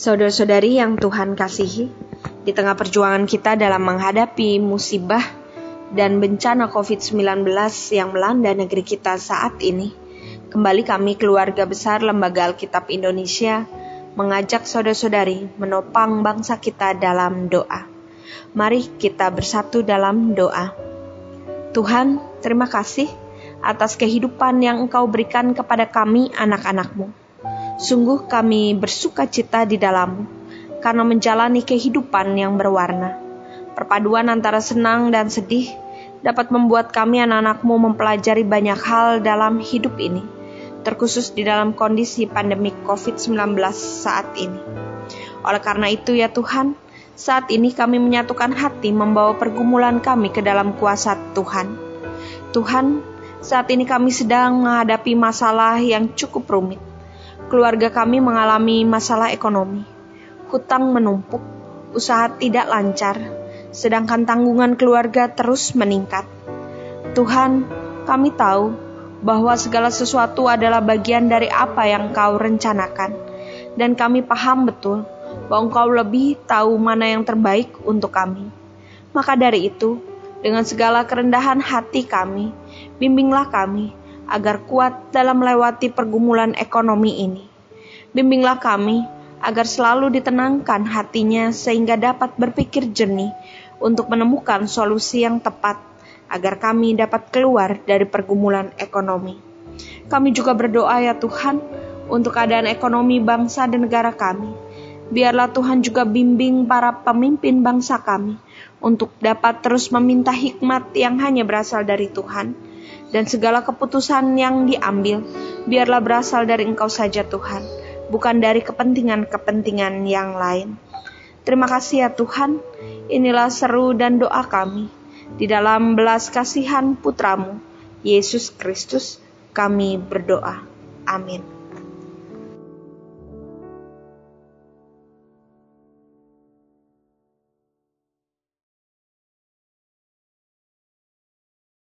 Saudara-saudari yang Tuhan kasihi, di tengah perjuangan kita dalam menghadapi musibah dan bencana COVID-19 yang melanda negeri kita saat ini, kembali kami keluarga besar Lembaga Alkitab Indonesia mengajak saudara-saudari menopang bangsa kita dalam doa. Mari kita bersatu dalam doa. Tuhan, terima kasih atas kehidupan yang Engkau berikan kepada kami anak-anakmu. Sungguh kami bersuka cita di dalammu, karena menjalani kehidupan yang berwarna. Perpaduan antara senang dan sedih dapat membuat kami anak-anakmu mempelajari banyak hal dalam hidup ini, terkhusus di dalam kondisi pandemi COVID-19 saat ini. Oleh karena itu ya Tuhan, saat ini kami menyatukan hati membawa pergumulan kami ke dalam kuasa Tuhan. Tuhan, saat ini kami sedang menghadapi masalah yang cukup rumit. Keluarga kami mengalami masalah ekonomi. Hutang menumpuk, usaha tidak lancar, sedangkan tanggungan keluarga terus meningkat. Tuhan, kami tahu bahwa segala sesuatu adalah bagian dari apa yang Kau rencanakan, dan kami paham betul bahwa Engkau lebih tahu mana yang terbaik untuk kami. Maka dari itu, dengan segala kerendahan hati kami, bimbinglah kami agar kuat dalam melewati pergumulan ekonomi ini. Bimbinglah kami agar selalu ditenangkan hatinya sehingga dapat berpikir jernih untuk menemukan solusi yang tepat agar kami dapat keluar dari pergumulan ekonomi. Kami juga berdoa ya Tuhan untuk keadaan ekonomi bangsa dan negara kami. Biarlah Tuhan juga bimbing para pemimpin bangsa kami untuk dapat terus meminta hikmat yang hanya berasal dari Tuhan, dan segala keputusan yang diambil biarlah berasal dari Engkau saja, Tuhan, bukan dari kepentingan-kepentingan yang lain. Terima kasih ya Tuhan, inilah seru dan doa kami. Di dalam belas kasihan putramu, Yesus Kristus, kami berdoa. Amin.